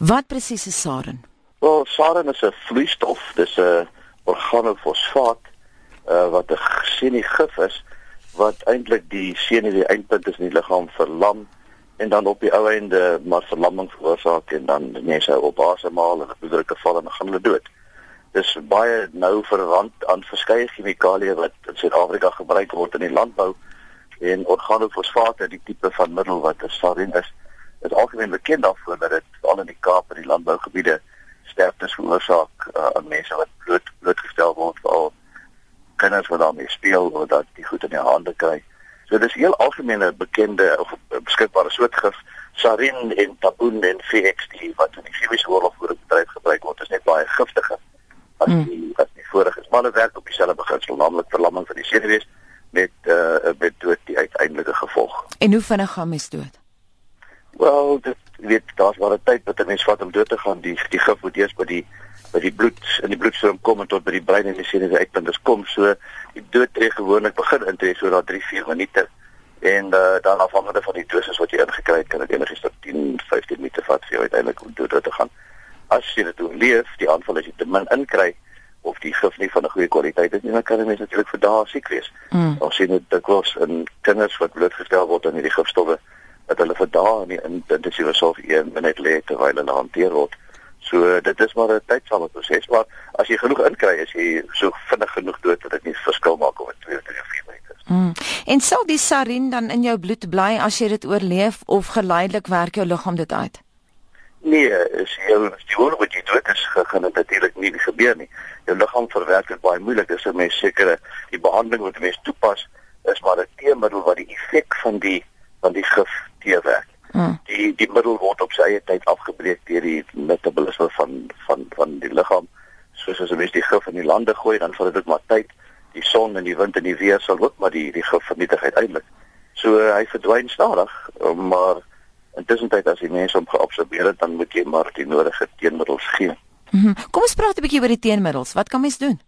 Wat presies is sarin? Wel, sarin is 'n vloeistof, dis 'n organofosfaat uh, wat 'n senigif is wat eintlik die senuwee eindpunt is in die liggaam verlam en dan op die ou einde maar verlamming veroorsaak en dan mense op asemhaal en bloeddrukke val en gaan hulle dood. Dis baie nou verwant aan verskeie chemikalieë wat in Suid-Afrika gebruik word in die landbou en organofosfate, die tipe van middel wat 'n sarin is, is algemeen bekend daarvoor dat dit veral in die Kaap en die landbougebiede sterftes veroorsaak uh, aan mense wat bloot blootgestel word veral kinders wat daarmee speel of dat die goed in die hande kry. So dis heel algemene bekende of beskikbare soort gif sarin en taboon en VXD wat in die chemiese oorlogvoering bedryf gebruik word is net baie giftiger as hmm. die as die vorige. Maar hulle werk op dieselfde beginsel, naamlik verlamming van die senuwees met uh met dood die uiteindelike gevolg. En hoe vinnig gaan mens dood? Wel, dit weet daar's maar 'n tyd wat 'n mens vat om dood te gaan. Die die gif moet eers by die by die bloed in die bloedstroom kom en tot by die brein en die senuwee uitpunt. Dit kom so die dood tree gewoonlik begin intree so na 3-4 minute en uh, dan afhangende van die dosis wat jy ingekry het, kan dit enigiets tot 10-15 minute vat vir jou uiteindelik om dood te gaan. As jy dit oorleef, die aanval as jy te min inkry of die gif nie van 'n goeie kwaliteit is nie, dan kan jy natuurlik vir dae siek wees. Mm. Ons sien dit dikwels in kinders wat blootgestel word aan hierdie gifstowwe dat hulle vir dae in die intensiewe sorg een minuut lê terwyl hulle hanteer word. So dit is maar 'n tydsame proses, maar as jy genoeg inkry, as jy so vinnig genoeg dood dat dit nie verskil maak of dit 2 of 3 of 4 minute is. Mm. En sal die sarin dan in jou bloed bly as jy dit oorleef of geleidelik werk jou liggaam dit uit? Nee, is as jy hoor wat jy dood is gegaan het natuurlik nie gebeur nie. Jou liggaam verwerk dit baie moeilik. Dis 'n mens sekere die behandeling wat 'n mens toepas is maar 'n teemiddel wat die effek van die van die gif teewerk. Mm. Die die middel word op sy eie tyd afgebreek deur die metabolisme van van van die liggaam. Soos as 'n mens die gif in die lande gooi, dan vat dit ook maar tyd. Die son en die wind en die weer sal ook maar die die gif vernietig uiteindelik. So uh, hy verdwyn stadig, maar intussen tyd as die mense hom geabsorbeer het, dan moet jy maar die nodige teenmiddels gee. Mm -hmm. Kom ons praat 'n bietjie oor die teenmiddels. Wat kan mens doen?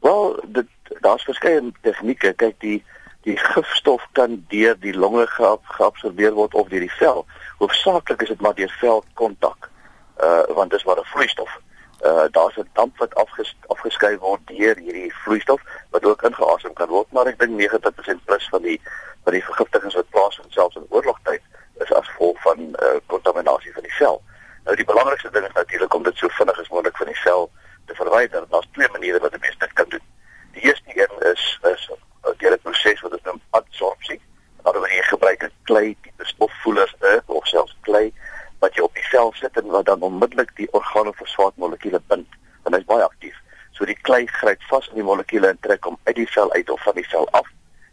Wel, dit daar's verskeie tegnieke. Kyk, die die gifstof kan deur die longe geab, geabsorbeer word of deur die vel. Hoofsaaklik is dit maar deur velkontak. Uh want dit is maar 'n vloeistof. Uh daar's 'n damp wat afges, afgeskei word deur hierdie vloeistof wat ook ingeasem kan word, maar ek dink 90% plus van die van die vergiftigings wat plaasvind selfs in oorlogtyd is as gevolg van uh kontaminasie van die vel. Nou die belangrikste ding is natuurlik om dit so vinnig as moontlik van die vel te verwyder. Daar's twee maniere wat 'n mens dit kan doen. Die eerste een is is deur 'n proses wat ons noem adsorpsie. Alhoewel jy gebruik 'n klei tipe stofvoelers of selfs klei wat jy op die vel sit en wat dan onmiddellik die organofosfaat molekules bind. En dit is baie aktief. So die klei gryp vas aan die molekules en trek hom uit die vel uit of van die vel af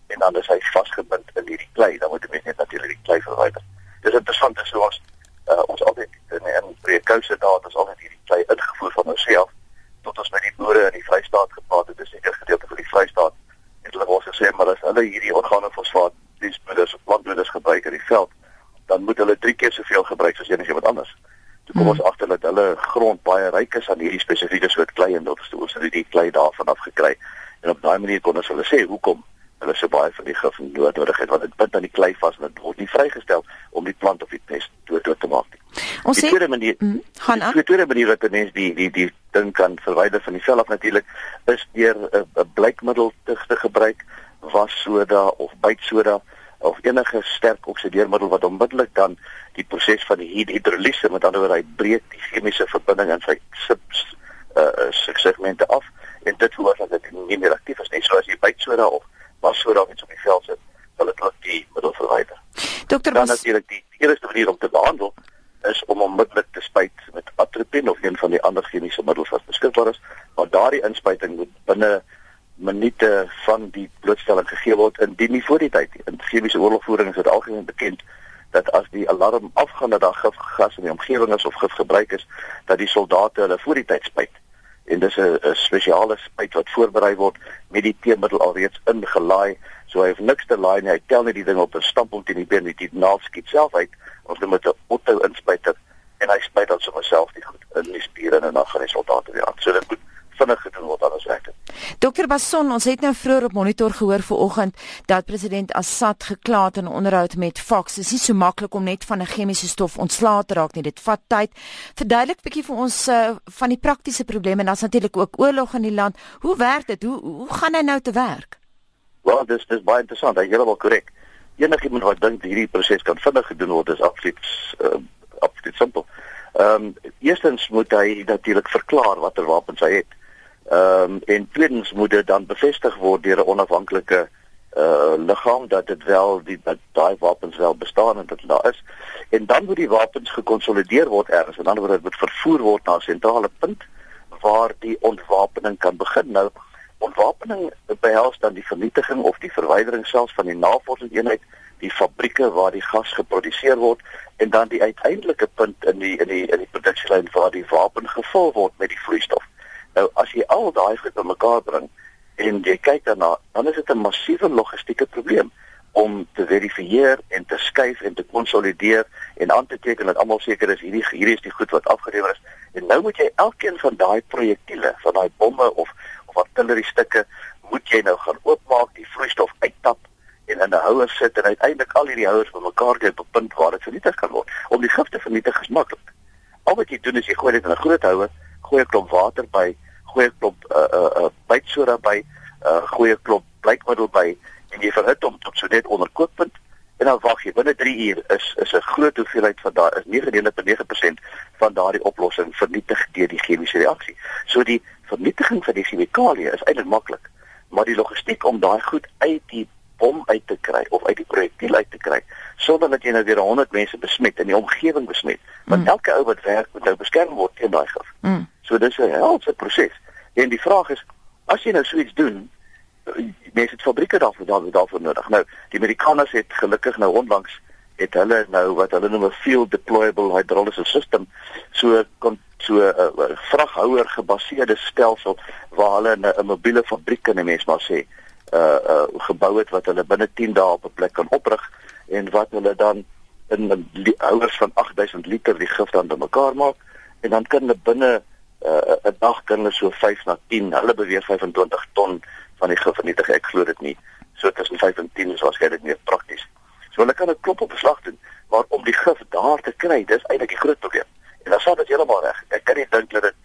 en dan is hy vasgebind in hierdie klei. Dan moet jy net natuurlik die klei verwyder. Dis interessant is soos uh, ons altyd in in prekouse dae het ons altyd hierdie klei ingevoer van onsself tot ons met die boere in die Vrystaat gepraat het. Dis 'n gedeelte van die Vrystaat het hulle mos gesê maar as hulle hierdie organofosfaat dis moeders of plantmoeders gebruik in die veld dan moet hulle 3 keer soveel gebruik as enigiemand anders. Toe kom hmm. ons agter dat hulle grond baie ryk is aan hierdie spesifieke soort klei en is toe ons het die klei daarvan af gekry en op daai manier kon ons hulle sê hoekom hulle so baie van die gif nodig het want dit bind aan die klei vas en dit word nie vrygestel om die plant of die pest dood te maak nie. Ons die tweede manier, mm, gaan aan. Die tweede manier wat mense die die die ding kan verwyder van die af natuurlik is deur 'n uh, blykmiddel te, te gebruik, wassoda of bytsoda of enige sterk oksideermiddel wat onmiddellik dan die proses van die hidrolise met ander woorde hy breek die chemiese verbinding in sy subs uh segmente af en dit veroorsaak dat dit nie meer aktief is nie. So as jy bytsoda of wassoda iets op die vel sit, sal dit ook die middel verwyder. Dokter, dan natuurlik die eerste manier om te behandel is om onmiddellik te spuit met atropine of een van die ander chemiese middels wat beskikbaar is, maar daardie inspuiting moet binne minute van die blootstelling gegee word indien nie voor die tyd nie. In chemiese oorlogvoering is dit algemeen bekend dat as die alarm afgaan dat daar gifgas in die omgewing is of gif gebruik is, dat die soldate hulle voor die tyd spuit. En dis 'n spesiale spuit wat voorberei word met die teemiddel alreeds ingelaai, so hy het niks te laai nie. Hy tel net die ding op 'n stampel teen die been, die naald skiet self uit ons met 'n auto inspuiter en hy spuit dan sommer self die goed in die spiere en dan gaan die soldate weer aan. So dit moet vinnig gedoen word anders werk. Dr Basson, ons het nou vroeër op monitor gehoor vanoggend dat president Assad gekla het in 'n onderhoud met Fox. Dit is nie so maklik om net van 'n chemiese stof ontslae te raak nie. Dit vat tyd. Verduidelik bietjie vir ons uh, van die praktiese probleme en dan natuurlik ook oorlog in die land. Hoe werk dit? Hoe hoe gaan hy nou te werk? Wel, dis dis baie interessant. Hy heeltemal korrek. Enigiemand wat dink hierdie proses kan vinnig gedoen word, is absoluut uh, absoluut simpel. Ehm um, eerstens moet hy natuurlik verklaar watter wapens hy het. Ehm um, en tweedens moet dit dan bevestig word deur 'n onafhanklike uh liggaam dat dit wel die dat daai wapens wel bestaan en dat dit daar is. En dan moet die wapens gekonsolideer word ergens. En dan word dit moet vervoer word na 'n sentrale punt waar die ontwapening kan begin. Nou ontwapening behels dan die vernietiging of die verwydering selfs van die navorsingseenheid die fabrieke waar die gas geproduseer word en dan die uiteindelike punt in die in die in die produksielyn waar die wapen gevul word met die vloeistof. Nou as jy al daai goed bymekaar bring en jy kyk daarna, dan is dit 'n massiewe logistieke probleem om te verifieer en te skuif en te konsolideer en aan te teken dat almal seker is hierdie hierdie is die goed wat afgelewer is. En nou moet jy elkeen van daai projektiele, van daai bomme of of artillerie stukke, moet jy nou gaan oopmaak, die vloeistof uittap en in 'n houer sit en uiteindelik al hierdie houers bymekaar kry op 'n punt waar dit vernietig kan word. Om die gif te vernietig is maklik. Al wat jy doen is jy gooi dit in 'n groot houer, gooi 'n klomp water by, gooi 'n klomp uh uh, uh bytsoda by, uh gooi 'n klomp blykmiddel by en jy verhit hom tot so net onder kookpunt en dan wag jy binne 3 uur is is 'n groot hoeveelheid van daai is 99.9% van daardie oplossing vernietig deur die chemiese reaksie. So die vernietiging van die chemikalieë is eintlik maklik, maar die logistiek om daai goed uit die bom uit te kry of uit die projektiel uit te kry sonder dat jy nou weer 100 mense besmet in die omgewing besmet want mm. elke ou wat werk moet nou beskerm word teen daai gif. Mm. So dis 'n helse proses. En die vraag is as jy nou so iets doen mense het fabrieke daarvoor daar daarvoor nodig. Nou die Amerikaners het gelukkig nou onlangs het hulle nou wat hulle noem 'n field deployable hydrolysis system so kon so 'n uh, uh, vraghouer gebaseerde stelsel waar hulle 'n mobiele fabriek in 'n mens maar sê uh uh gebou het wat hulle binne 10 dae op 'n plek kan oprig en wat hulle dan in 'n houers van 8000 liter die gif dan bymekaar maak en dan kan hulle binne uh 'n dag kan hulle so 5 na 10 hulle beweer 25 ton van die gif vernietig ek glo dit nie. So tussen 5 en 10 is waarskynlik meer prakties. So hulle kan 'n klop op beslag doen maar om die gif daar te kry dis eintlik die groot probleem. En dan sal dit heeltemal reg. Ek kan nie dink dat dit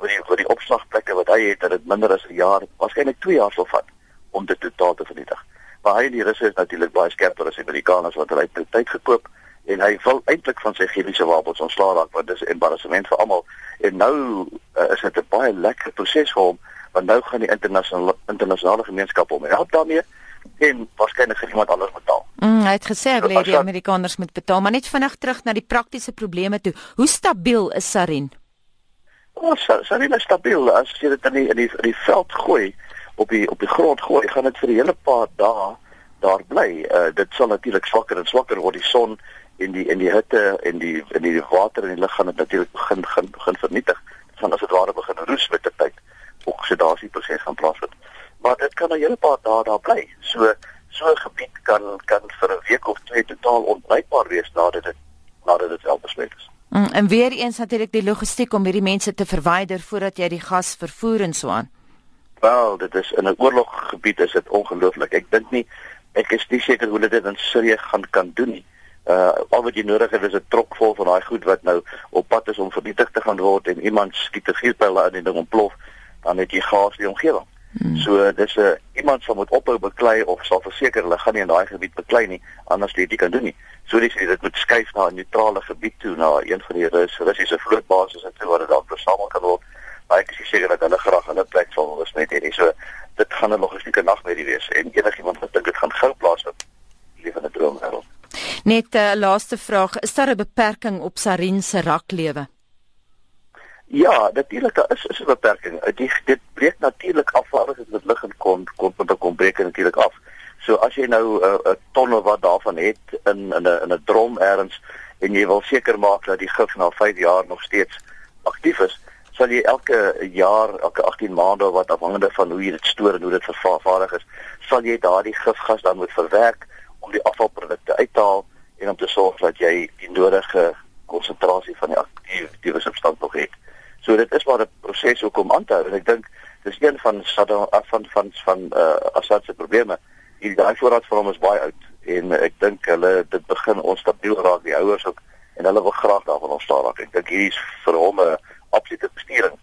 vir die vir die opslagplekke wat hy het dat dit minder as 'n jaar waarskynlik 2 jaar sal vat om dit totaal te vernietig. Maar hy en die Russe is natuurlik baie skerper as die Amerikaners wat hulle tyd tyd gekoop en hy wil eintlik van sy chemiese wapens ontslaa raak want dis 'n embarrassment vir almal. En nou uh, is dit 'n baie lekker proses vir hom want nou gaan die internasionale internasionale gemeenskap hom help daarmee en waarskynlik gaan iemand anders betaal. Mm, hy het gesê hy wil die Amerikaners moet betaal, maar net vinnig terug na die praktiese probleme toe. Hoe stabiel is Sarin? Oh, Sarin is stabiel as jy dit in die in die, in die veld gooi op die op die grond gooi, gaan dit vir 'n hele paar dae daar bly. Uh dit sal natuurlik swakker en swakker word die son en die en die hitte en die en die water in die lug gaan dit natuurlik begin begin begin vernietig. Gaan as dit ware begin roes met die tyd. Oksidasie proses gaan plaasvind. Maar dit kan 'n hele paar dae daar bly. So so 'n gebied kan kan vir 'n week of twee totaal onbruikbaar wees nadat dit nadat dit wel besmet is. Mm, en weer eens natuurlik die logistiek om hierdie mense te verwyder voordat jy die gas vervoer en so aan. Wel, dit is in 'n oorloggebied is dit ongelooflik. Ek dink nie ek is nie seker hoe hulle dit in Sirië gaan kan doen nie. Uh al wat jy nodig het is 'n trok vol van daai goed wat nou op pad is om vernietig te gaan word en iemand skiet 'n vuurpyl aan en dit ontplof, dan het jy gas in die omgewing. Hmm. So dis 'n uh, iemand sal moet ophou beklei of sal verseker hulle gaan nie in daai gebied beklei nie anders jy dit kan doen nie. So dis dit moet skuif na 'n neutrale gebied toe na een van die Rus Russiese vlootbasis en toe waar dit dalk versamel kan word maar ek is seker dat hulle graag hulle plek sal wil besmet hê. So dit gaan 'n logistieke nagmerrie wees en enigiemand wat dink dit gaan gou plaasvind, leef in 'n droomwêreld. Net 'n uh, laaste vraag, is daar 'n beperking op Sarin se raklewe? Ja, natuurlik daar is is 'n beperking. Dit dit breek natuurlik af as dit met lig en kon kon met 'n kom breek natuurlik af. So as jy nou 'n uh, 'n tonne wat daarvan het in in 'n in 'n drom ergens en jy wil seker maak dat die gif na 5 jaar nog steeds aktief is, sal jy elke jaar, elke 18 maande wat afhangende van hoe jy dit stoor en hoe dit vervaardig is, sal jy daardie gifgas dan moet verwerk om die afvalprodukte uit te haal en om te sorg dat jy die nodige konsentrasie van die aktiewe substansie nog het. So dit is maar 'n proses hoekom aan te hou en ek dink van Saddam af van van van uh, Assad se probleme. Hierdie daai voorraad vir hom is baie oud en ek dink hulle dit begin onstabiel raak die ouers ook en hulle wil graag daarvan ontstaan raak. Ek dink hierdie is vir hom 'n absolute bestuuring